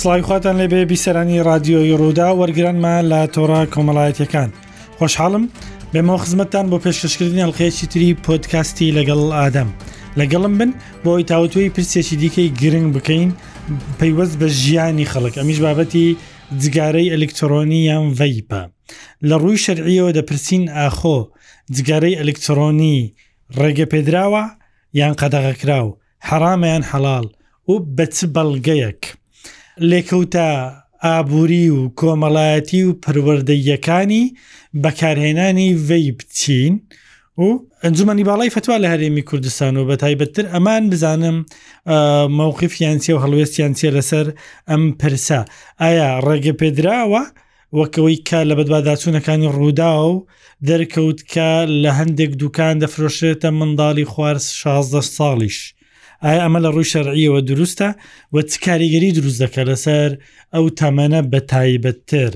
سڵاوی خواتان لێبێ بیسەرانی رادیۆی ڕوودا وەرگرانمە لە تۆڕە کۆمەڵایەتەکان خۆشحاڵم بێمەوە خزمەتتان بۆ پێشکەشکردنی ئەڵلقەیەکی تری پۆتکاستی لەگەڵ ئادەم لەگەڵم بن بۆی تاوتوی پرسێکی دیکەی گرنگ بکەین پەیوەست بە ژیانی خەڵک ئەمیش بابەتی جگارەی ئەلکترۆنی یان ڤیپە لە ڕووی شەرعیەوە دەپرسین ئاخۆ جگارەی ئەلکترۆنی ڕێگە پێدراوە یان قەدەغەکراو حەڕامە یان حەڵاڵ و بە چ بەڵگەیەک؟ لێکەوتە ئابووری و کۆمەڵایەتی و پەروەردەییەکانی بەکارهێنانی ڤەیپ چین و ئەنجومەنی باڵای فتوا لە هەرێمی کوردستان و بە تایبەتتر ئەمان بزانم مەوقفیان چێ و هەڵوێستیان چێ لەسەر ئەم پرسە ئایا ڕێگە پێدراوە وەک ئەوەی کە لە بەدواداچوونەکانی ڕووداو دەرکەوت کە لە هەندێک دوکان دەفرۆشرێتە منداڵی خوار 16 ساڵیش ئایا ئەمە لە ڕووی شەرعیەوە دروستە و چ کاریگەری دروست دەکە لەسەر ئەو تەمەنە بە تایبەتتر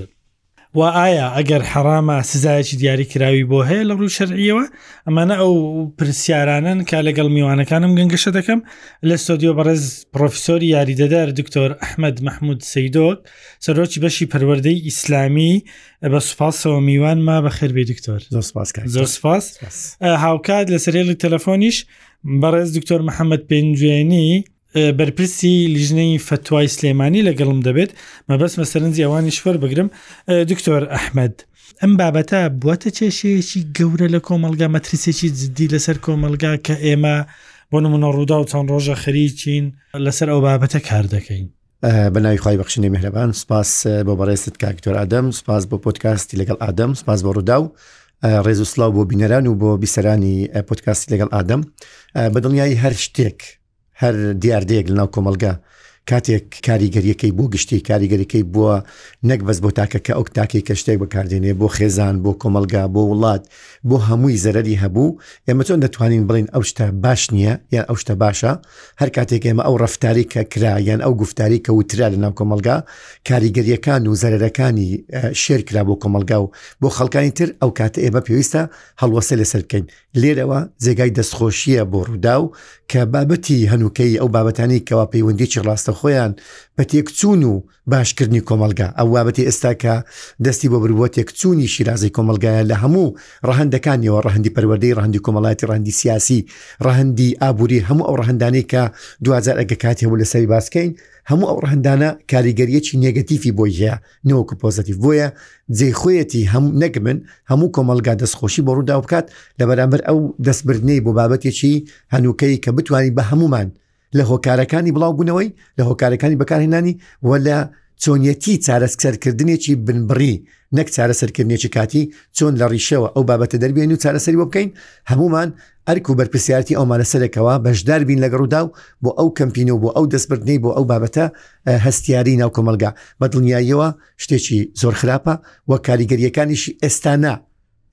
و ئایا ئەگەر حەرامە سزایەکی دیاری کراوی بۆ هەیە لە ڕووی شەرعیەوە ئەمانە ئەو پرسیارانن کە لەگەڵ میوانەکانم گەنگەشە دەکەم لە سۆدیۆ بەڕێز پرۆفیسۆری یاریدەدار دکتۆر ئەحمد مححمود سیدۆک سەرۆکی بەشی پەروەردەی ئیسلامی بە سوپاسەوە میوان ما بە خێربێ دکتۆر زۆر سپاس هاوکات لە سەرێڵی تەلەفۆنیش بەڕێز دکتۆر محەممەد پێنجێنی بەرپرسی لیژنەی فتوای سلێمانی لەگەڵم دەبێت مەبەست مەسەرنجی ئەوانی شوەر بگرم دکتۆر ئەحمد. ئەم بابەتە بووەتە کێشەیەکی گەورە لە کۆمەلگا مەترسێکی جددی لەسەر کۆمەلگا کە ئێمە بۆ نمونە ڕوودا و چەند ڕۆژە خەریکین لەسەر ئەو بابەتە کار دەکەین بەناوی خوای بەخشندەی میهرەبان سپاس بۆ بەڕێزت کاک دکتۆر ئادەم سپاس بۆ پۆدکاستی لەگەڵ ئادەم سپاس بۆ ڕووداو ڕێز و سلااو بۆ بینەران و بۆ بیسەرانی پۆدکاستی لەگەڵ ئادەم بەدڵنیایی هەر شتێک هەر دیاردەیەک لەناو کۆمەلگا کاتێک کاریگەریەکەی بۆ گشتی کاریگەریەکەی بووە نەک بەس بۆ تاکە کە ئەو تاکێک کە شتێک بەکاردێنێ بۆ خێزان بۆ کۆمەلگا بۆ وڵات بۆ هەمووی زەرری هەبوو ئێمە چۆن دەتوانین بڵین ئەو شتە باش نییە یان ئەو شتە باشە هەر کاتێک ئێمە ئەو ڕفتاری کە کرا یان ئەو گفتاری کە وترا لە ناو کۆمەلگا کاریگەریەکان و زەرەرەکانی شێر کرا بۆ کۆمەلگا و بۆ خەڵکانی تر ئەو کاتە ئێمە پێویستە هەڵوەسە لەسەر بکەین لێرەوە جێگای دەستخۆشیە بۆ ڕوودا و کە بابەتی هەنووکەی ئەو بابەتانی کەوا پەیوەندیی ڕاستە خۆیان بە تێکچوون و باشکردنی کۆمەڵگا، ئەو بابەتی ئێستا کە دەستی بۆ بردبووە تێکچوونی شیرازەی کۆمەڵگایە لە هەموو ڕەهەندەکانیەوە، ڕەهەندی پەروەردەی، ڕەهەندی کۆمەڵایەتی، ڕەهەندی سیاسی، ڕەهەندی ئابووری، هەموو ئەو ڕەهەندانەی کە دواجار ئەگە کاتی هەبوو لەسەری باس بکەین، هەموو ئەو ڕەهەندانە کاریگەرییەکی نێگەتیفی بۆی هەیە نەوەکو پۆزەتیف، بۆیە جێی خۆیەتی هەم نەک من هەموو کۆمەڵگا دەستخۆشی بۆ ڕووداو بکات لە بەرامبەر ئەو دەستبردنەی بۆ بابەتێکی هەنووکەی کە بتوانین بە هەموومان لە هۆکارەکانی بڵاوبوونەوەی لە هۆکارەکانی بەکارهێنانی و لە چۆنیەتی چارەسکەرکردنێکی بنبڕی نەک چارەسەرکردنێکی کاتی چۆن لە ڕیشەوە ئەو بابەتە دەربێن و چارەسەری بۆ بکەین هەمومان ئەرک و بەرپسیارتی ئەومانە سەرەکەەوە بەشدار بین لەگەڕوودا و بۆ ئەو کەمپین و بۆ ئەو دەستبردنەی بۆ ئەو بابەتە هەستیاری ناو کۆمەلگا بە دڵنیاییەوە شتێکی زۆر خراپە و کاریگەریەکانیشی ئێستانە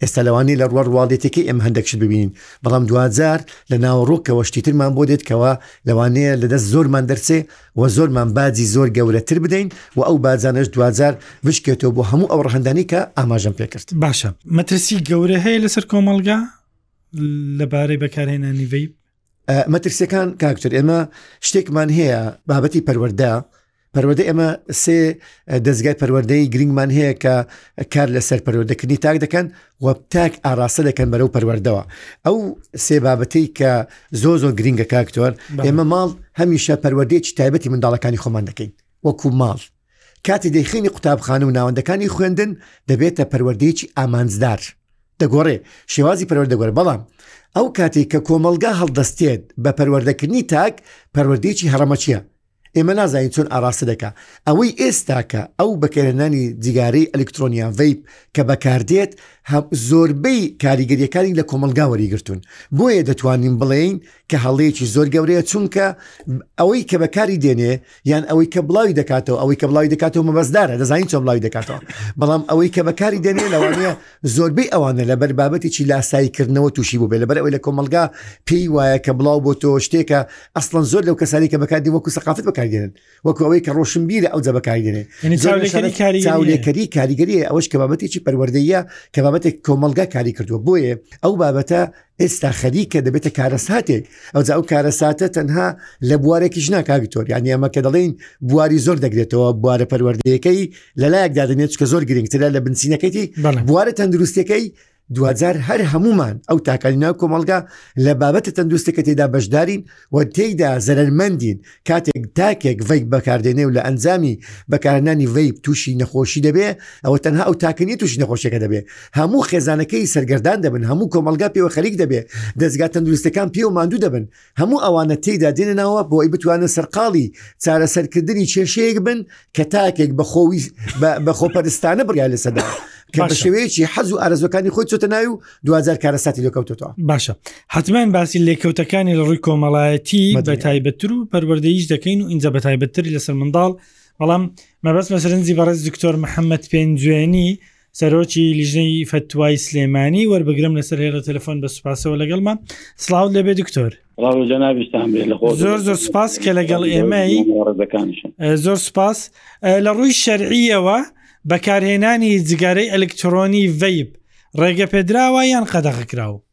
ئێستا لەوانەیە لە ڕووە ڕواڵیەتیەکەی ئێمە هەندەک شت ببینین بەڵام دواجار لە ناوەڕۆکەوە شتی ترمان بۆ دێت کەوا لەوانەیە لە دەست زۆرمان دەرچێ و زۆرمان باجی زۆر گەورەتر بدەین و ئەو باجانەش دواجار بشکێتەوە بۆ هەموو ئەو ڕەهەندانی کە ئاماژەم پێکرد باشە مەترسی گەورە هەیە لەسەر کۆمەلگا لەبارەی بەکارهێنانی ڤیب مەترسیەکان کاکتر ئێمە شتێکمان هەیە بابەتی پەروەەردە پەروەدە ئێمە سێ دەستگای پەروەردەی گرنگمان هەیە کە کار لەسەر پەروەردەکردنی تاک دەکەن و تاک ئاراستە دەکەن بەرەو پەروەردەوە ئەو سێ بابەتی کە زۆ زۆر گرنگە کاکتۆر ئێمە ماڵ هەمیشە پەروەردەیەکی تایبەتی منداڵەکانی خۆمان دەکەین وەکو ماڵ کاتی دەیخینی قوتابخانە و ناوەندەکانی خوێندن دەبێتە پەروەردەیەکی ئامانجدار دەگۆڕێ شێوازی پەروەەر دەگۆرە بەڵام ئەو کاتێک کە کۆمەلگا هەڵدەستێت بە پەروەردەکردنی تاک پەروەردەیەکی هەڕەمەچیە ئێمە نازانین چۆن ئاراستە دەکا ئەوەی ئێستاکە ئەو بەکارهێنانی جیگارەی ئەلکترۆنیان ڤیپ کە بەکاردێت زۆربەی کاریگەریەکانی لە کۆمەلگا وەریگرتوون بۆیە دەتوانین بڵێین کە هەڵەیەکی زۆر گەورەیە چونکە ئەوەی کە بەکاری دێنێ یان ئەوەی کە بڵاوی دەکاتەوە ئەوەی کە بڵاوی دەکاتەوە مەبەزدارە دەزانین چۆن بڵاوی دەکاتەوە بەڵام ئەوەی کە بەکاری دێنێ لەوانەیە زۆربەی ئەوانە لەبەر بابەتێکی لاسایی کردنەوە تووشی بووبێت لەبەر ئەوەی لە کۆمەڵگا پێی وایە کە بڵاو بۆ تۆ شتێکە ئەسڵەن زۆر لەو کەسانی کە بەکاردی وەکو سەقافت بەکارگەێن وەکو ئەوەی کە ڕۆشن بیرە ئەو جە بەکارگەێ چاولێکەری کاریگەریە ئەوش کە بابەتێکی پەروەردەیە کە بابەتێک کۆمەلگا کاری کردووە بۆیە ئەو بابەتە ئێستا خەریکە دەبێتە کارەساتێک ئەوجا ئەو کارەساتە تەنها لە بوارێکیش ناکاکتۆر یانی ئەمە کە دەڵێن بواری زۆر دەگرێتەوە بوارە پەروەردەیەەکەی لەلایەک دادنێت چکە زۆر گرنگترە لە بنچینەکەیتی بوارە تەندروستەکەی دوجار هەر هەمومان ئەو تاکانی ناو کۆمەلگا لە بابەتە تەندروستەکە تێدا بەشدارین و تێیدا زەرەرمەندین، کاتێک تاکێک ڤەیپ بەکاردێنێ و لە ئەنجامی بەکارهێنانی ڤەیپ تووشی نەخۆشی دەبێ، ئەوە تەنها ئەو تاکە نیە تووشی نەخۆشیەکە دەبێ، هەموو خێزانەکەی سەرگەردان دەبن، هەموو کۆمەڵگا پێوە خەریک دەبێ، دەزگا تەندروستیەکان پێوە ماندوو دەبن، هەموو ئەوانە تێیدا دێنە ناوە بۆ ئەوەی بتوانن سەرقاڵی چارەسەرکردنی کێشەیەک بن کە تاکێک بەخۆوی بە خۆپەرستانە بڕیا لە سەدا کە بە شێوەیەکی حەز و ئارزەکانی خۆی چۆتە ناوی و دوجار کارەساتی لەکەوتەوە باشە حتمان باسی لێکەوتەکانی لە ڕووی کۆمەڵایەتی بە تایبەتتر و پەروەردەیش دەکەین و ئینجا بە تایبەتتری لەسەر منداڵ بەڵام مەبەست مەسرنجی بەڕێز دکتۆر محەممەد پێنجوێنی سەرۆکی لیژنەی فتوای سلێمانی وەربگرم لەسەر هێڵە تەلفۆن بە سوپاسەوە لەگەڵمان سلااو لەبێ دکتۆر زۆر زۆر سپاس کە لەگەڵ ئێمەی زۆر سپاس لە ڕووی شەرعیەوە بەکارهێنانی جگارەی ئەلکترۆنی ڤیب ڕێگە پێدراوە یان قەدەغکراوە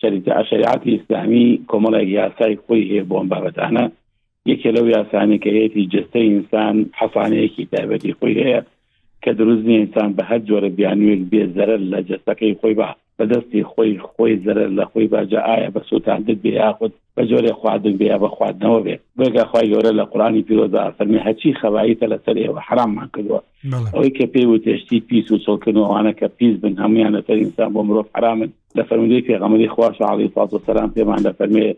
شەریعەت، شەریعەتی ئیسلامی کۆمەڵێک یاسای خۆی هەیە بۆ ئەم بابەتانە، یەکێ لەو یاسانەی کە هەیەتی جەستەی ئینسان حەسانەیەکی تایبەتی خۆی هەیە کە دروست نیە ئینسان بە هەر جۆرە بیانوێک بێ زەرەر لە جەستەکەی خۆی با بە دەستی خۆی خۆی زەرەر لە خۆی باجە ئایا بە سووتاندن بێ یاخود بە جۆرێ خواردن بێ یا بە خواردنەوە بێ بێگا خی گەورە لە قورانی پیرۆدا فەرمی هەچی خەباییتە لەسەر ئێوە حراممان کردووە ئەوەی کە پێی و تێشتی پیس و چڵکردنەوەوانە کە پیس بن هەمویان لەسەر ئینسان بۆ مرۆڤ حرامن لە فەرمودەی پێغەمەری خواش عالی ساڵ و سەران پێمان لە فەرمێ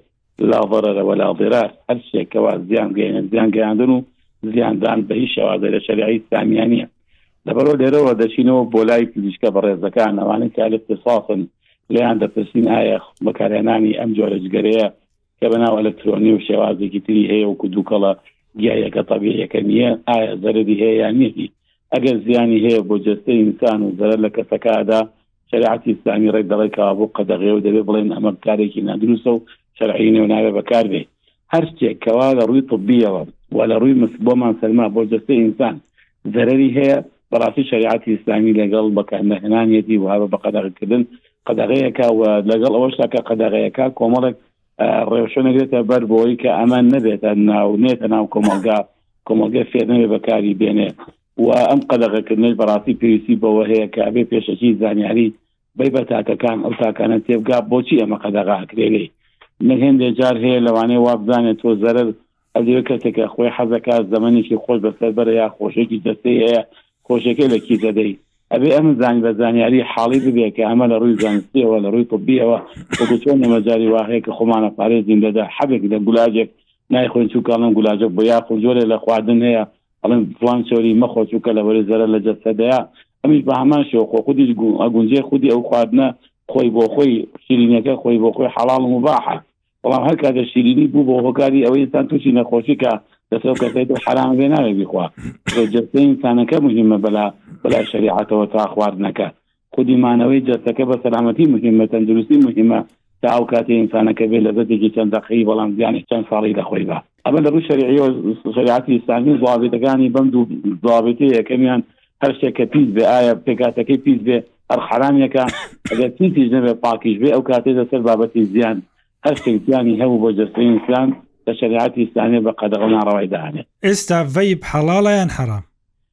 لاڤەرەرەوە لاڵێرار هەر شتێکەوە زیان گەێنە زیان گەیاندن و زیاندان بە هیچ شێوازە لە شەریعی ئسلامیانە لەبەرۆ لێرەوە دەچینەوە بۆ لای پزیشکە بەڕێزەکان ئەوانەی کالب پێسافن لیان دەپرسین ئایا بەکارهێنانی ئەم جۆرە جگەرەیە کە بە ناو ئەلکترۆنی و شێوازێکی تری هەیە وکو دووکەڵە گیایەکە تەبیەکە نییە ئایا زەرری هەیە یان نیەتی ئەگەر زیانی هەیە بۆ جستە ئینسان و زەرەر لە کەسەکەدا شریعتی ئسلامی ڕێک دەڵێک بۆ قەدەغێ و دەبێ بڵێن ئەمە کارێکی نادروسە و شەرعی نێو ناوێ بەکاربێ هەر شتێک کەوا لە ڕووی طبیەوە و لە ڕووی مس بۆمان سەرما بۆ جستە ئینسان زەرری هەیە بەڕاستی شەریعەتی ئیسلامی لەگەڵ بەکارنەهێنانیەتی و هەروە بە قەدەغەکردن قەدەغەیەکە و لەگەڵ ئەوەشدا کە قەدەغەیەکە کۆمەڵێک ڕێوشە نەبێتە بەر بۆی کە ئەمان نەبێتە ناو نێتە ناو کۆمەلگا کۆمەلگە فێر نەبێ بەکاری بێنێ و ئەم قەدەغەکردنەی بەڕاستی پێویستی بەوە هەیە کە بێ پێشەکی زانیاری بی بە تاکەکان ئەو تاکانە تێبگا بۆچی ئەمە قەدەغاکرێنێ من هێندێک جار هەیە لەوانەیە وابزانێت تۆ زەرەر ئەدوێ کەسێکە خۆی حەزەکات زەمەنێکی خۆش بەسەر بەرێ یا خۆشێکی جەستەی هەیە خۆشیەکەی لە کیسەدەی ئەبێ ئەمن زانی بە زانیاری حاڵی ببێ کە ئەمە لە ڕووی زانستیەوە لە ڕووی طبیەوە وەکو چۆن ئێمە جاری واهەیە کە خۆمانە پارێزین لە دە حەبێک لە گولاجێک نایخۆین چوو کاڵم گولاجە بۆ یاخۆ جۆرێ لە خواردن هەیە ئەڵم فلان چۆری مەخۆ چووکە لە وەری زەرە لە جەستەدەیە ئەمیش بە هەمان شێ خۆ خودیش ئەگونجێ خودی ئەو خواردنە خۆی بۆ خۆی شیرینەکە خۆی بۆ خۆی حەڵاڵ مباحە بەڵام هەر کاتە شیرینی بوو بۆ هۆکاری ئەوەی ئینسان تووشی نەخۆشیکە دەسەوە کەسێت و حرام بێ ناوێ بیخوا جەستە ئینسانەکە مهمە بەلا بەلا شریعەتەوە تا خواردنەکە خودی مانەوەی جەستەکە بە سەلامەتی مهمە تەندروستی مهمە تا ئەو کاتی ئینسانەکە بێ لەزەتێکی چەند دەقەی بەڵام زیانی چەند ساڵی لەخۆی بە ئەمە لە ڕووی شەرعیەوە شەریعەتی ئیسلامی و ضابطەکانی بەم دوو ضابطەیە یەکەمیان هەر شتێک کە پیس بێ ئایا پێکاتەکەی پیس بێ هەر حرامەکە ئەگەر پیسیش نەبێ پاکیش بێ ئەو کاتێ لەسەر بابەتی زیان هەر شتێک زیانی هەبوو بۆ جەستەی ئینسان لە شەریعەتی ئیسلامی بە قەدەغە و ناڕەوای دانێ ئێستا ڤەیپ حەڵاڵە یان حەڕام؟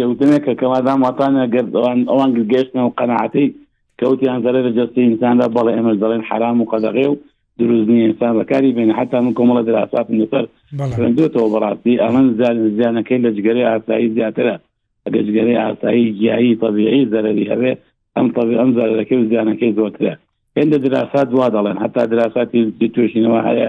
یەوتنێ کە کەمادام واتانە گەر ئەوان ئەوان گەشتن و قەنەعەتی کەوتیان زەرە لە جەستی ئینساندا بەڵێ ئێمەش دەڵێن حرام و قەدەغێ و دروستنی ئینسان بەکاری بێن حتا من کۆمەڵە دراسات لەسەر خوێندێتەوە بەڕاستی ئەمن زیانەکەی لە جگەری ئاسایی زیاترە ئەگە جگەری ئاسایی گیایی طببیعی زەرری هەبێ ئەم طبی ئەم زەرەکەی و زیانەکەی زۆرترە هێندە دراسات وا دەڵێن حتا دراساتی توێشینەوە هەیە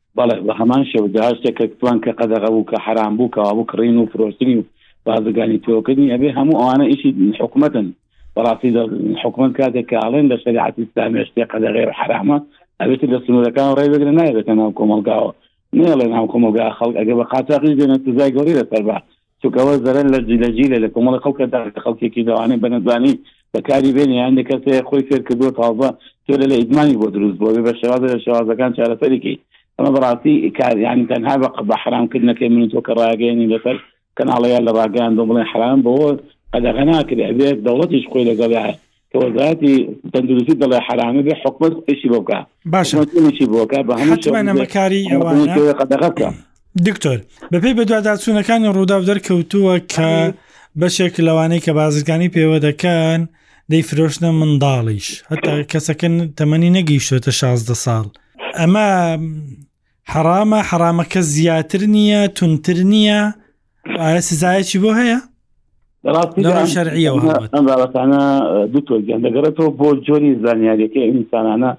بەڵێ بە هەمان شێوە جا هەر شتێک کە گوتوان کە قەدەغە بوو کە حەرام بوو کەوابوو کڕین و فرۆشتنی و بازرگانی تۆکردنی ئەبێ هەموو ئەوانە ئیشی حکومەتن بەڕاستی حکومت کاتێک کە ئاڵێن لە شریعەتی ئسلامی شتێ قەدەغێ و حرامە ئەبێت لە سنوورەکان ڕێ بگرە نایبێتە ناو کۆمەلگاوە نێڵێ ناو کۆمەلگا خەڵک ئەگە بە قاچاقیش دێنە سزای گەوری لەسەر بە چونکە ئەوە زەرەر لە جیلە جیلە لە کۆمەڵی خەڵکە دا کە خەڵکێکی لەوانەیە بە نەزانی بەکاری بێنێ یان هەندێک کەس هەیە خۆی فێر کردووە تازە فێرە لە ئیدمانی بۆ دروست بووە بێ بە شێوازێ لە شێوازەکان چارەسەری کەی ئەمە بەڕاستی کار یانی تەنها بە بە حرامکردنەکەی من و تۆ کە ڕاگەیەنی لەسەر کەناڵەیە لە ڕاگەیان بۆ بڵێن حرام بەوە قەدەغە ناکرێ ئەبێت دەوڵەتیش خۆی لەگەڵ وەزاتی تەندروستی دەڵێ حرامە بێ حکومت ئەشی بۆ بکە باشی بۆکە بە هەمەکاری ئەوەدەغەکە دکتۆر بەپی بەدواداچوونەکانی ڕووداو دەرکەوتووە کە بەشێک لەوانەی کە بازرگانی پێوە دەکەن دەیفرۆشنە منداڵیش هەتا کەسەکەن تەمەنی نەگەیشتە 16 ساڵ ئەمە حەڕامە حەڕامەکە زیاتر نییە تونتر نییە ئایا سزایەکی بۆ هەیە ئەم بابەتانە دوتۆگیان دەگەڕێتەوە بۆ جۆری زانیاریەکە ئینسانانە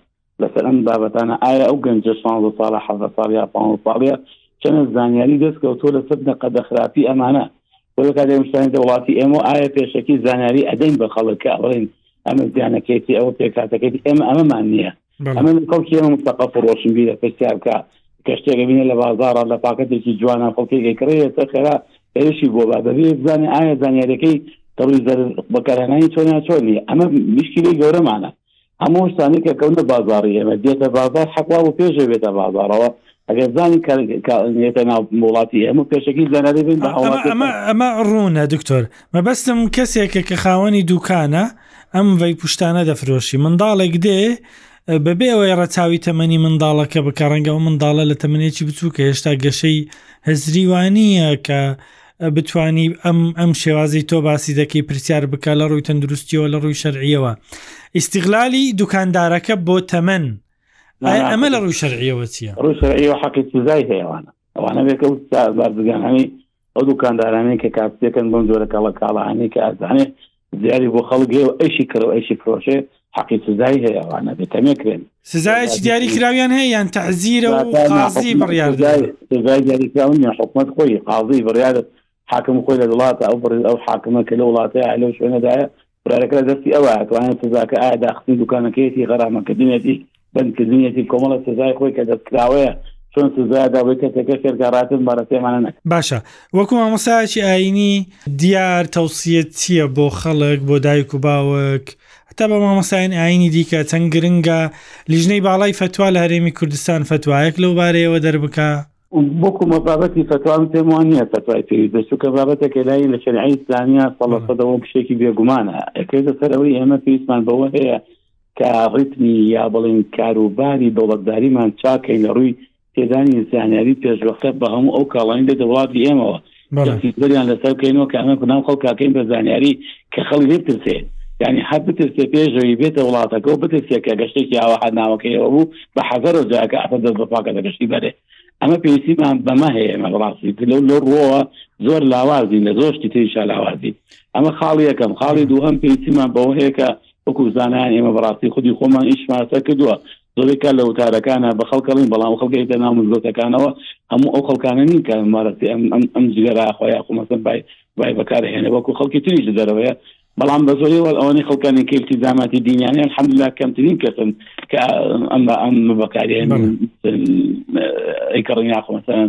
لەسەر ئەم بابەتانە ئایا ئەو گەنجە شانزە ساڵە حەزە ساڵ یا پ ساڵە چەنە زانیاری دەستکەوتۆ لەسەر نەقەدە خراپی ئەمانە وەکات ئەمشتانی دەوڵاتی ئێمە ئایا پێشەکی زانیاری ئەدەین بە خەڵک ئەڵێن ئەمە زیانەکەێتی ئەوە پێکاتەکەێتی ئێمە ئەمەمان نییە ئەمە خەڵکی ئەمە مستەقف و ڕۆشنبیرە پرسیار بکە کە شتێکە بینە لە بازارە لە پاکەتێکی جوانە خەڵکێکی کڕێتە خێرا پێشی بۆ با بەبێ بزانێ ئایا زانیارەکەی دەڵی زەر بەکارهێنانی چۆن یا چۆن نیە ئەمە مشکلی گەورەمانە هەموو شتانی کە کەونە بازاری ئێمە دێتە بازار حەقوا و پێشێ بێتە بازارەوە ئەگەر زانی کارێتە ناو وڵاتی ئێمە پێشەکی زانەری بن ئەمە ڕوونە دکتۆر مەبەستم کەسێکە کە خاوەنی دوکانە ئەم ڤی پشتانە دەفرۆشی منداڵێک دێ بەبێ ئەوەی ڕەچاوی تەمەنی منداڵەکە بکە ڕەنگە و منداڵە لە تەمنێکی بچووکە هێشتا گەشەی هەزریوانیە کە بتانی ئەم ئەم شێوازی تۆ باسی دەکەی پرسیار بکە لە ڕووی تەندروستیەوە لە ڕووی شەرعیەوە ئیسیغلالی دوکاندارەکە بۆ تەمەن ئەمە لە ڕووی شەرعیەوە چیە ڕووی شەرعیەوە حەقی سزای هەیەوانە ئەوانە بێکە و بازرگانانی ئەو دوکاندارانەی کە کاپسەکەن بۆم جۆرە کاڵە کاڵانی کە ئازانێ زیاری بۆ خەڵگێ و ئەیشی کڕ و ئەیشی فرۆشێ حەقی سزای هەیە ئەوانە بێ کەمێ کرێن سزایەکی دیاری کراویان هەیە یان تەعزیرە و قازی بڕیاردای دیاریکراون یان حکومت خۆی قازی بڕیارە حاکم خۆی لە وڵاتە ئەو بڕی ئەو حاکمە کە لە وڵاتەیە لەو شوێنەدایە برارەکە لە دەستی ئەوە توانێت سزاکە ئایا داخستنی دوکانەکەیەتی غەرامەکردنیەتی بەندکردنیەتی کۆمەڵە سزای خۆی کە دەستکراوەیە چۆن سزای دابێ کەسەکە شێرگاڕاتن بەڕەتێمانە نەکە باشە وەکو مامۆسایەکی ئاینی دیار تەوسیە چییە بۆ خەڵک بۆ دایک و باوک هەتا بە مامۆساین ئاینی دیکە چەند گرنگە لیژنەی باڵای فەتوا لە هەرێمی کوردستان فەتوایەک لەو بارەیەوە دەربکە وەکو مە بابەتی فتوا من پێم وان نییە فتوای پێویست بێت چونکە بابەتێکە لای لە شەریعەی ئیسلامیە سەدە سەدەوە شتێکی بێگومانە ئەکرێتە سەر ئەوەی ئێمە پێویستمان بەوە هەیە کە ڕیتمی یا بڵین کاروباری دەوڵەتداریمان چاکەین لە ڕووی پێدانی زانیاری پێشوەختە بە هەموو ئەو کاڵانی لە دەوڵاتی ئێمەوە دەستی زەریان لەسەر بکەینەوە کە ئەمە بەناو خەڵکا کەین بە زانیاری کە خەڵک لێ بترسێ یعنی حەد بترسێ پێشەوی بێتە وڵاتەکە و بترسێ کە گەشتێکی ئاوەها ناوەکەیەوە بوو بە حەزەرەوە جاکە ئەفە دەست بەپاکە لە گەشتی بەرێ ئەمە پێویستیمان بەمە هەیە ئمە ڕاستی لەو لەو ڕۆوە زۆر لاوازین لە زۆرشتی تریشا لاوازی ئەمە خاڵی یەکەم خاڵی دووهم پێویستیمان بەوە هەیە کە وەکو زانان ئێمە بەڕاستی خودی خۆمان ئیشماسە کردووە زۆرێک کات لە وتارەکانا بە خەڵک ئەڵێن، بەڵام ئەو خەڵکە ئیتر ناو مزگەوتەکانەوە هەموو ئەو خەڵکانە نین کە مارەستی ئەم ئەم ئەم جگەرا خۆ یاخۆ مەسەن بای بای بەکارهێنێ وەکو خەڵکی تریش لە دەرەوەیە بەڵام بە زۆری وەڵ ئەوانەی خەڵکانی کە التیزاماتی دینیانە الحمدللە کەمترین کەسن کە ئەم ئەم بەکارهێنن ئەیکەڵن یاخۆ مەسەن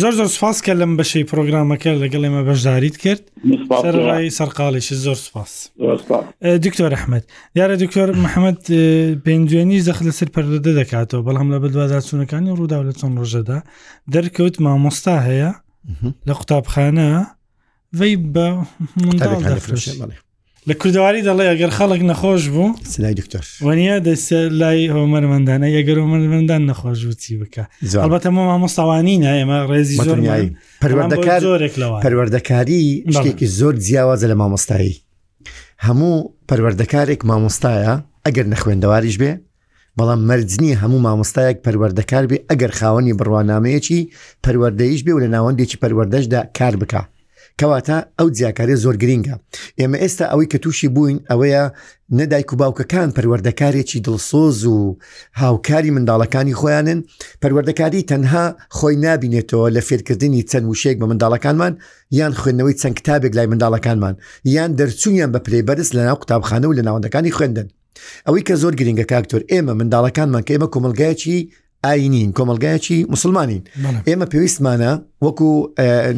زۆر زۆر سپاس کە لەم بەشەی پرۆگرامەکە لەگەڵ ئێمە بەشداریت کرد سەرڕای سەرقاڵیشی زۆر سپاس دکتۆر رححمد دیارە دکتۆر محەممەد پێنجوێنی زەخ لەسەر پەردە دەکاتەوە بەڵام لە بەدوازارچوونەکانی ڕوودا لە چەند ڕۆژەدا دەرکەوت مامۆستا هەیە لە قوتابخانە ڤەی بە منداڵ کتابێکان دەفرۆشێ دەفرۆشێ بەڵێ لە کوردەواری دەڵێ ئەگەر خەڵک نەخۆش بوو سلای دکتۆر وەنیا دەسە لای هۆمەرمەندانە یەگەر هۆمەرمەندان نەخۆش بوو چی بکە زۆر. هەڵبەتە مە مامۆستاوانی نە ئێمە ڕێزی زۆر بەدڵنیایی. پەروەردەکار زۆرێک لەوە پەروەردەکاری بەڵێ. شتێکی زۆر جیاوازە لە مامۆستایی هەموو پەروەردەکارێک مامۆستایە ئەگەر نەخوێندەواریش بێ بەڵام مەرج نییە هەموو مامۆستایەک پەروەردەکار بێ ئەگەر خاوەنی بڕوانامەیەکی پەروەردەیش بێ و لە ناوەندێکی پەروەردەشدا کار بکە کەواتە ئەو جیاکارێ زۆر گرینگە ئێمە ئێستا ئەوەی کە تووشی بووین ئەوەیە نەدایک و باوکەکان پەروەردەکارێکی دڵسۆز و هاوکاری منداڵەکانی خۆیانن پەروەردەکاری تەنها خۆی نبینێتەوە لە فێرکردنی چەند وشێک بە منداڵەکانمان یان خوێندنەوەی چەند کتابێک لای منداڵەکانمان یان دەرچوونیان بە پلەی بەرز لە ناو قوتابخانە و لە ناوەندەکانی خوێندن ئەوەی کە زۆر گرنگە کاکتۆر ئێمە منداڵەکانمان کە ئێمە کۆمەلگایەکی ئاینین کۆمەلگایەکی مسلمانین ئێمە پێویستمانە وەکو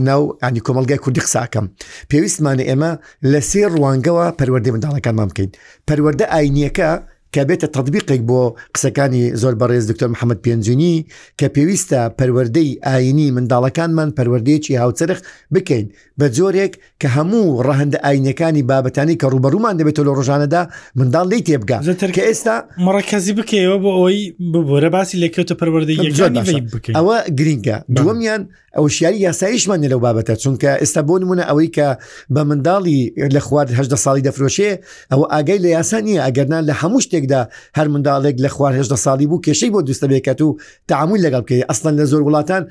ناو ئەنی کۆمەلگای کوردی قساکەم پێویستمانە ئێمە لە سێ ڕوانگەوە پەروەردەی منداڵەکانمان بکەین پەروەەردە ئاینیەکە کە بێتە تطببیقێک بۆ قسەکانی زۆر بەڕێز دکتۆر محەممەد پێنجونی کە پێویستە پەروەەردەی ئاینی منداڵەکانمان پەروەردەیەکی هاوچەرخ بکەین بە جۆرێک کە هەموو ڕەهەندە ئاینیەکانی بابەتانی کە ڕوبەڕوومان دەبێتەوە لە ڕۆژانەدا منداڵ لی تێبگا کە ئێستا مەڕکەزی بکەیەوە بۆ ئەوەی ببوورە باسی لەکەوتە پەروەردەی ئەوە گرینگە دووەمیان ئەوشیاری یاساییشمان لەو بابەتە چونکە ئێستا بۆ نمونە ئەوەی کە بە منداڵی لە خوارده ساڵی دەفرۆشێ ئەوە ئاگای لە یاسا نییە ئەگەرنا لە هەموو شتێکدا هەر منداڵێک لە خوارهێشدە ساڵی بوو کێشەی بۆ دوستە بێکات و تعامل لەگەڵ بکەی ئەسڵەن لە زۆر وڵاتان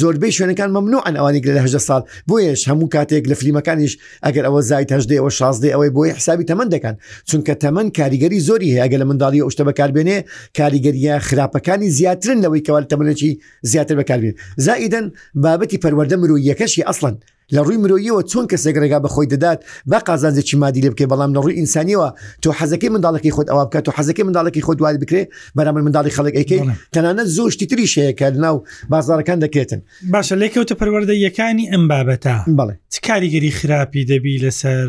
زۆربەی شوێنەکان ممنوعن ئەوانی لە هەژدە سال بۆیش هەموو کاتێک لە فلیمەکانیش ئەگەر ئەوە زایت هەژدەوە شازدە ئەوەی بۆی حسابی تەمەند دەکەن چونکە تەمەن کاریگەری زۆری هەیە گە لە منداڵی ئەوشتە بەکاربێنێ کاریگەریە خراپەکانی زیاترن لەوەی کەوال تەمەەکی زیاتر بەکاربێن زائیدەن بابەتی پەروەەردە مرۆیەکەشی ئەسڵەن لە ڕووی مرۆییەوە چۆن کەسێک ڕێگا بە خۆی دەدات با قازانجێکی مادی لێ بکەی بەڵام لە ڕووی ئینسانیەوە تۆ حەزەکەی منداڵەکەی خۆت ئەوا بکات و حەزەکەی منداڵەکەی خۆت وای بکرێ بەرامبەر منداڵی خەڵک ئەیکەی بەڵێ. تەنانەت زۆر شتی تریش هەیە کە لەناو بازاڕەکان دەکرێتن باشە لێکەوتە پەروەردەییەکانی ئەم بابەتە بەڵێ چ کاریگەری خراپی دەبی لەسەر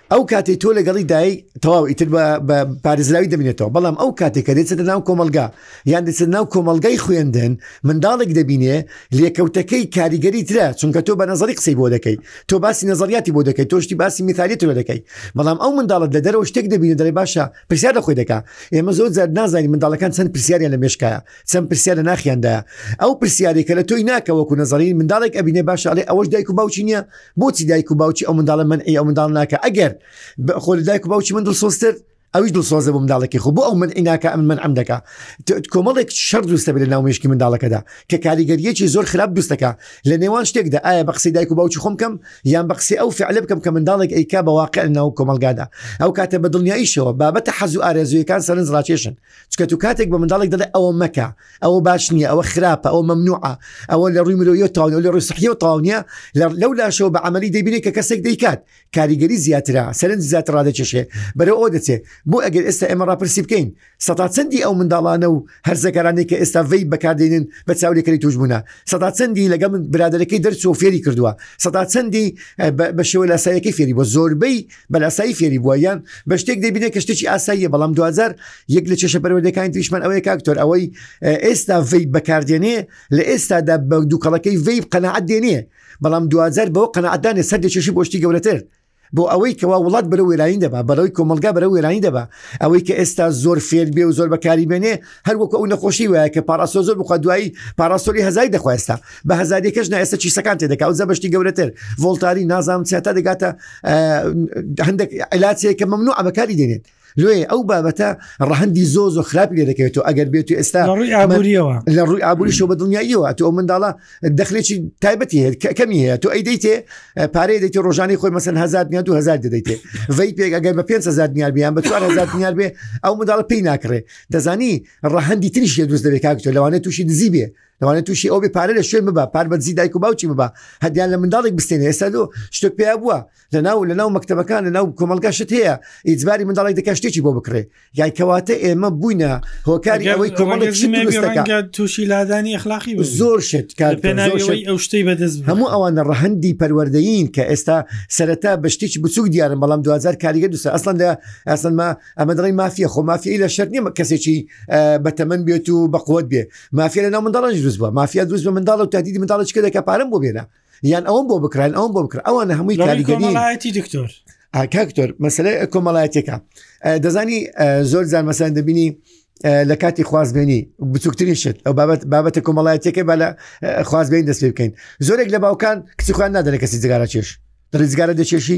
ئەو کاتێ تۆ لەگەڵی دای تەواو ئیتر بە پارێزراوی دەبینێتەوە بەڵام ئەو کاتێک کە دێتە ناو کۆمەلگا یان دەچێت ناو کۆمەلگای خوێندن منداڵێک دەبینێ لێکەوتەکەی کاریگەری ترە چونکە تۆ بە نظری قسەی بۆ دەکەی تۆ باسی نظریاتی بۆ دەکەی تۆشتی باسی میثالی تۆ دەکەی بەڵام ئەو منداڵت لە دەرەوە شتێک دەبینێ دەڵێ باشە پرسیار لە خۆی دەکا ئێمە زۆر زار نازانین منداڵەکان چەند پرسیاریان لە مێشکایە چەند پرسیار لە ناخیاندایە ئەو پرسیارێکە لە تۆی ناکەوەکو نظری منداڵێک ئەبینێ باشە ئەڵێ ئەوەش دایک و باوچی نییە بۆچی دایک و باوکی ئەو منداڵە منعی ئەو منداڵ ناکە ئەگەر خۆ لە دایک و باوکی من دڵسۆزتر ئەوی دڵسۆزە بۆ منداڵێکی خۆ بۆ ئەو من عیناکە ئەم من ئەم دەکا کۆمەڵێک شەر دوستە بێت لە ناو مشکی منداڵەکەدا کە کاریگەریەکی زۆر خراپ دوستەکە لە نێوان شتێکدا ئایا بە قسەی دایک و باوکی خۆم کەم یان بە قسەی ئەو فعلە بکەم کە منداڵێک ئەیکا بە واقع ناو کۆمەلگادا ئەو کاتە بە دڵنیاییشەوە بابەتە حەز و ئارێزویەکان سەرنج ڕاکێشن چکە تو کاتێک بە منداڵێک دەڵێ ئەوە مەکە ئەوە باش نییە ئەوە خراپە ئەوە مەمنوعە ئەوە لە ڕووی مرۆیە تاون لە ڕووی سحیەوە تاو نیە لەو لاشەوە بە عملی دەبینێت کە کەسێک دەیکات کاریگەری زیاترا سەرنج زیاتر ڕادەکێشێ بەرەو ئەو دەچێت بۆ ئەگەر ئێستا ئێمە ڕاپرسی بکەین سەتا چەندی ئەو منداڵانە و هەرزەکارانەی کە ئێستا ڤی بەکاردێنن بە چاولێکەری توشبوونا سەتا چەندی لەگەڵ من برادەرەکەی دەرچۆ فێری کردووە سەتا چەندی بە شێوە لاسایەکەی فێری بۆ زۆربەی بەلاسایی فێری بووە یان بە شتێک دەبینێ کە شتێکی ئاساییە بەڵام دوجار یەک لە چێشە پەروەردەکان تریشمان ئەوەیە کاکتۆر ئەوەی ئێستا ڤی بەکاردێنێ لە ئێستادا بە دووکەڵەکەی ڤی قەنەعات دێنێ بەڵام دوجار بەو قەنەعاتدانێ سەر دەچێشی بۆشتی گەورەتر بۆ ئەوەی کەوا وڵات بەرە وێرانی دەبا بەرەوەی کۆمەلگا بەرە وێرانی دەبا ئەوەی کە ئێستا زۆر فێر بێ و زۆر بەکاری بێنێ هەر وەکو ئەو نەخۆشی وایە کە پاراسۆ زۆر بخوا دوایی پاراسۆلی هزای دەخواستا بە هزاری کەش نایستا چیسەکان تێ دەکات زەبشتی گەورەتر ڤۆلتاری نازام چێتا دەگاتە هەندێک علاچەیە کە ممنوع ئەمەکاری دێنێت لێ ئەو بابەتە ڕەهندی زۆ زۆ خراپی لێ دەکەوێت و ئەگەر بێت و ئێستا ئابووریەوە لە ڕووی ئابووری شو بە دنیاییەوە تۆ منداڵە دەخلێکی تایبەتی هەیە کەمی هەیە تۆ ئەیدەیتێ پارەی دەیت ڕۆژانی خۆی مەسن هزار دنیا دو هزار دەدەیتێ وی پێک ئەگەر بە 500 دینار بیان بە 400 دینار بێ ئەو منداڵە پێی ناکرێ دەزانی ڕەهەندی تریش یە دروست دەبێت کاکتۆ لەوانێت تووشی دزی بێ لەوانێت تووشی ئەو بێ پارە لە شوێن ببە پار بە دزی دایک و باوکی ببە هەدیان لە منداڵێک بستێنێ ئێستا دۆ شتێک پێیا بووە لە ناو لە ناو مەکتتەبەکان لە ناو کۆمەلگا شت هەیە ئیجباری منداڵێک دەکە شتێکی بۆ بکڕێ یای کەواتە ئێمە بووینە هۆکاری ئەوەی کۆمەڵێک شت دروست دەکات. ڕەنگە تووشی لادانی ئەخلاقی بە زۆر شت کار پێ پێناوی زۆر شت. ئەوەی ئەو شتەی بەدەست بێ. هەموو ئەوانە ڕەهەندی پەروەردەین کە ئێستا سەرەتا بە شتێکی بچوک دیارن بەڵام دوجار کاریگە دوسە ئەسڵەن لە ئەسەنما ئەمە دەڵی مافیە خۆ مافیایی لە شەر نیمە کەسێکی بەتەمەن بێت و بەقوت بێ مافیا لە ناو منداڵان دروست بە مافیا دروست بە منداڵ و تادیدی منداڵش کە دەکە پارم بۆ بێنە یان ئەوم بۆ بکران ئەوم بۆ بکرا ئەوانە هەمووی کاریگەریەتی دکتۆر ئاکاکتۆر مەسلە کۆمەڵایەتەکە دەزانی زۆر زان مەسەن دەبینی لە کاتی خوازبێنی بچووکترین شت ئەو بابەت بابەتە کۆمەڵایەتەکە با لە خوازبێن دەست پێ بکەین زۆرێک لە باوکان کچیخوان نادەنە کەسی جگارە چێش دەڕزگارە دەچێشی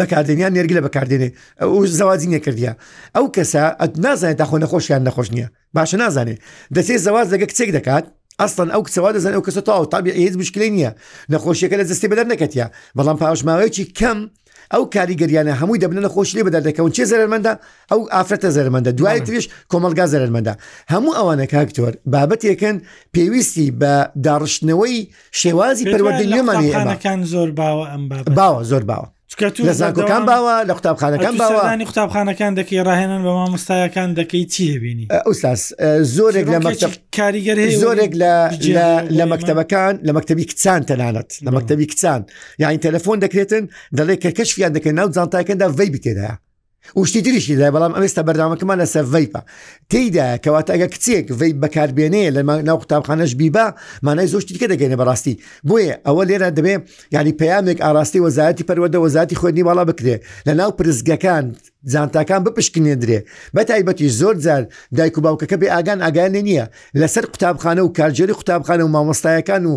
بەکاردێنیان نێرگلە بەکاردێنێ ئەو زەوازی نەکردیا ئەو کەسە ئەت نازانێت تاخۆ نەخۆشیان نەخۆش نییە باشە نازانێت دەچێت زەواز لەگە کچێک دەکات ئەستان ئەو کچەوە دەزان ئەو کەسە تاو تابی هیچ مشکلی نییە نەخۆشیەکە لە دەستی بەدەر نەکەتە بەڵام پاوشماوەیەکی کەم ئەو کاریگەریانە هەمووی دەبنە لە خۆشی بەدەر دەکەون چێ زەرمەندە ئەو ئافرەتە زەرمەندە دوای تریش کۆمەلگا زەرمەندە هەموو ئەوانە کاکتۆر بابەتێکن پێویستی بە داڕشتنەوەی شێوازی پەروەردەی نوێمان هەیە ئێمە. قوتابخانەکان زۆر باوە ئەم بابەت باوە زۆر باوە چونکە تو لە زانکۆکان بەردەوام- باوە لە قوتابخانەکان تو باوە سەردانی قوتابخانەکان دەکەی ڕاهێنان بە مامۆستایەکان دەکەی چی دەبینی ئوساس زۆرێک لە مەکتب چیرۆکێکی کاریگەر هەیە زۆرێک لە بجێ لە- هەیە بۆ لە ئێمە. مەکتەبەکان لە مەکتەبی کچان تەنانەت لە بەڵێ. مەکتەبی کچان یاین تەلەفۆن دەکرێتن دەڵێ کە کەشفیان دەکەن ناو جانتایکەدا ڤەی بتێدایە وشتی تریشی لای بەڵام ئەوێستا بەرداوامەکەمان لەسەر ڤیپە تێدا کەواتە ئەگە کچێک ڤی بەکاربێنەیە لە ناو قوتابخانەش بیبا مانای زۆشتی دیکە دەگەێنە بەڕاستی بۆیە ئەوە لێرە دەبێ ینی پامێک ئاراستی وەزارەتی پەروەدە وەزاتی خوێنی باڵا بکرێ لە ناو پرزگەکان جانتاکان بپشکنێندرێ بە تایبەتی زۆر جار دایک و باوکەکە بێ ئاگان ئاگانێ نییە لەسەر قوتابخانە و کارجێری قوتابخانە و مامۆستایەکان و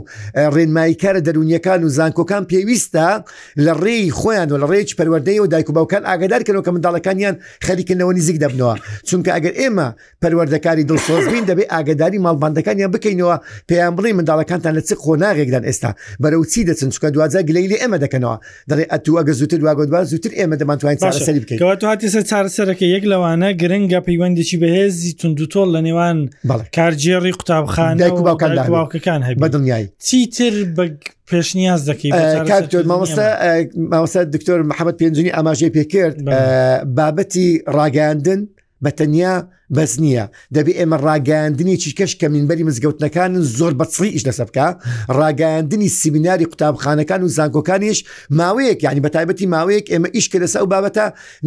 ڕێنماییکارە دەرونیەکان و زانکۆکان پێویستە لە ڕێی خۆیان و لە ڕێکی پەروەردەی و دایک و باوکان ئاگدارکەنەوە کە منداڵەکانیان خەریکردنەوە نزیک دەبنەوە چونکە ئەگەر ئێمە پەروەردەکاری دڵسۆزبین دەبێت ئاگداری ماڵبندەکانیان بکەینەوە پێیان بڵێ منداڵەکانتان لە چ قۆناغێکدان ئێستا بەرەو چی دەچن چکە دوجا گلەی لێ ئێمە دەکەنەوە دەڵێ ئەتو ئەگە زووتر واگەوتبا زووتر ئێمە دەمانتوانین چارەسەری بکەین کەواتو هاتیسە چارەسەرەکە یەک لەوانە گرنگە پەیوەندێکی بەهێزی توندوتۆڵ لە نێوان کارگێڕی قوتابخان باوکەکان هەیە بەدڵنیایی چیتر بە پێشنیاز دەکەی مامۆستا دکتۆر محەممەد پێنجنی ئاماژەی پێکرد بابەتی ڕاگەاندن بە تەنیا بەس نییە دەبێ ئێمە ڕاگەاندنێکی کەش کە مینبەری مزگەوتنەکانن زۆر بەچڕی ئیش لەسە بکە ڕاگەاندنی سیمیناری قوتابخانەکان و زانکۆکانیش ماوەیەک یعنی بە تایبەتی ماوەیەک ئێمە ئیش کە لەسە ئەو بابەتە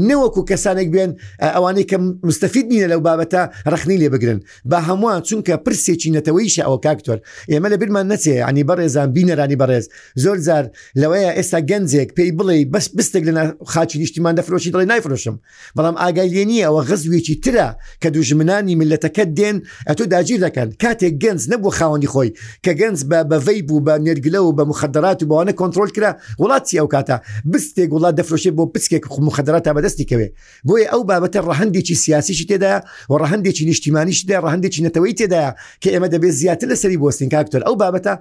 نەوەکو کەسانێک بێن ئەوانەی کە مستەفید نیە لەو بابەتە ڕخنی لێ بگرن با هەمووان چونکە پرسێکی نەتەوەیشە ئەوە کاکتۆر ئێمە لە بیرمان نەچێ عنی بەڕێزان بینەرانی بەڕێز زۆر جار لەوەیە ئێستا گەنجێک پێی بڵێ بەس بستێک لە خاچی نیشتیمان دەفرۆشی دڵی نایفرۆشم بەڵام ئاگای لێ نییە ئەوە غەزوێکی ترە کە دوژمنانی ملەتەکەت دێن ئەتۆ داگیر دەکەن کاتێک گەنج نەبوو خاوەنی خۆی کە گەنج بە بەڤی بوو بە نێرگلە و بە مخدرات و بەوانە کۆنتترۆل کرا وڵات چی ئەو کاتە بستێک وڵات دەفرۆشێت بۆ پسکێک مخدرات تا بەدەستی کەوێ بۆیە ئەو بابەتە ڕەهندێکی سیاسیشی تێدا و ڕەهندێکی نیشتیمانیش دێ ڕەهندێکی نەتەوەی تێدایە کە ئێمە دەبێت زیاتر لەسەری بۆستین کاکتۆر ئەو بابەتە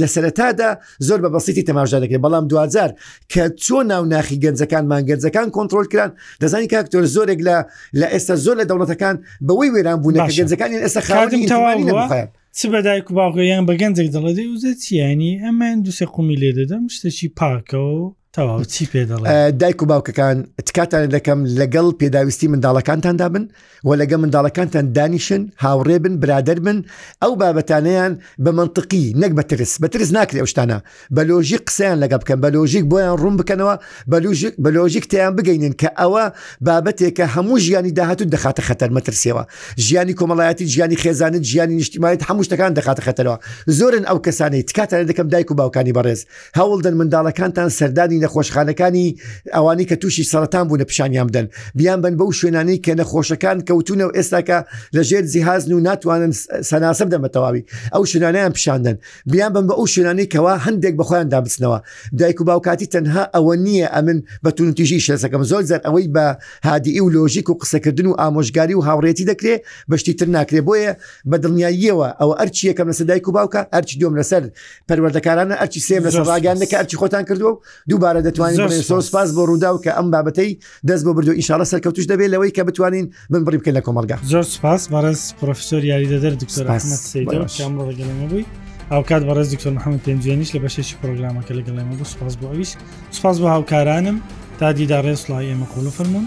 لە سەرەتادا زۆر بە بەسیتی تەماشا دەکرێت بەڵام دوجار کە چۆن ناو ناخی گەنجەکانمان گەنجەکان کۆنتترۆل کران دەزانی کاکتۆر زۆرێک لە لە ئێستا زۆر لە دەوڵەتەکان بەوەی وێران بوون لە گەنجەکانی ئێستا خاوەنی تەواوی نەخوایان چ بەدایک و باوگەیان بە گەنجێک دەڵێ دەوزە چیانی ئەمەیان دوسێ قومی لێ دەدەم شتەچی پاکەوە تەواو چی پێ دەڵێ دایک و باوکەکان تکاتان دەکەم لەگەڵ پێداویستی منداڵەکانتاندا بن و لەگە منداڵەکانتان دانیشن هاوڕێ بن برادر بن ئەو بابەتانیان بە منطقی نەک بە ترس بە ترس ناکرێ شتانە بە لۆژیک قسەیان لەگە بکەن بە لۆژیک بۆیان ڕوون بکەنەوە بە لۆژیک تیان بگەینن کە ئەوە بابەتێکە هەموو ژیانی داهاتون دەخاتە خەتەر مەترسیەوە ژیانی کۆمەڵایەتی ژیانی خێزانت ژیانی نیشتیمانیت هەموو شتەکان دەخاتە خەتەرەوە زۆرن ئەو کەسانی تکاتان دەکەم دایک و باوکانی بەڕێز هەوڵدەن منداڵەکانتان سەردانی نەخۆشخانەکانی ئەوانی کە تووشی سەرەتان بوونە پیشانیان بدەن بیان بن بەو شوێنانی کە نەخۆشەکان کەوتونە و ئێستاکە لە ژێر جیهازن و ناتوانن سەناسە بدەن بە تەواوی ئەو شوێنانیان پیشاندن بیان بن بە ئەو شوێنانی کەوا هەندێک بەخۆیان دابچنەوە دایک و باوکاتی تەنها ئەوە نییە ئەمن بە تونتیژی شێسەکەم زۆر زەر ئەوەی بە هادی و لۆژیک و قسەکردن و ئامۆژگاری و هاوڕێتی دەکرێت بەشتی تر ناکرێ بۆیە بە دڵنیاییەوە ئەوە ئەرچیەکەم لەسەر دایک و باوکە ئەرچ دوم لەسەر پەروەردەکارانە ئەرچی سێم لەسەر ڕاگەاندە کە ئەرچی خۆتان کردووە و دووبارە دەتوانین سۆ سپاس بۆ ڕوودا و کە ئەم بابەتەی دەست بۆ بردو ئیشاڵە سەرکەوتش دەبێت لەوەی کە بتوانین بن بڕی بکە لە کۆمەلگا زۆر سپاس بەڕێز پرۆفسۆر یاری دەدەر دکتۆر ئەحمد سیدەگەڵێمە بووی هاوکات بەڕێز دکتۆر محەممەد پێنجێنیش لە بەشێکی پرۆگرامەکە لەگەڵێمە بوو سپاس بۆ ئەویش سپاس بۆ هاوکارانم تا دیدا ڕێسڵای ئێمە قۆڵ فەرمونون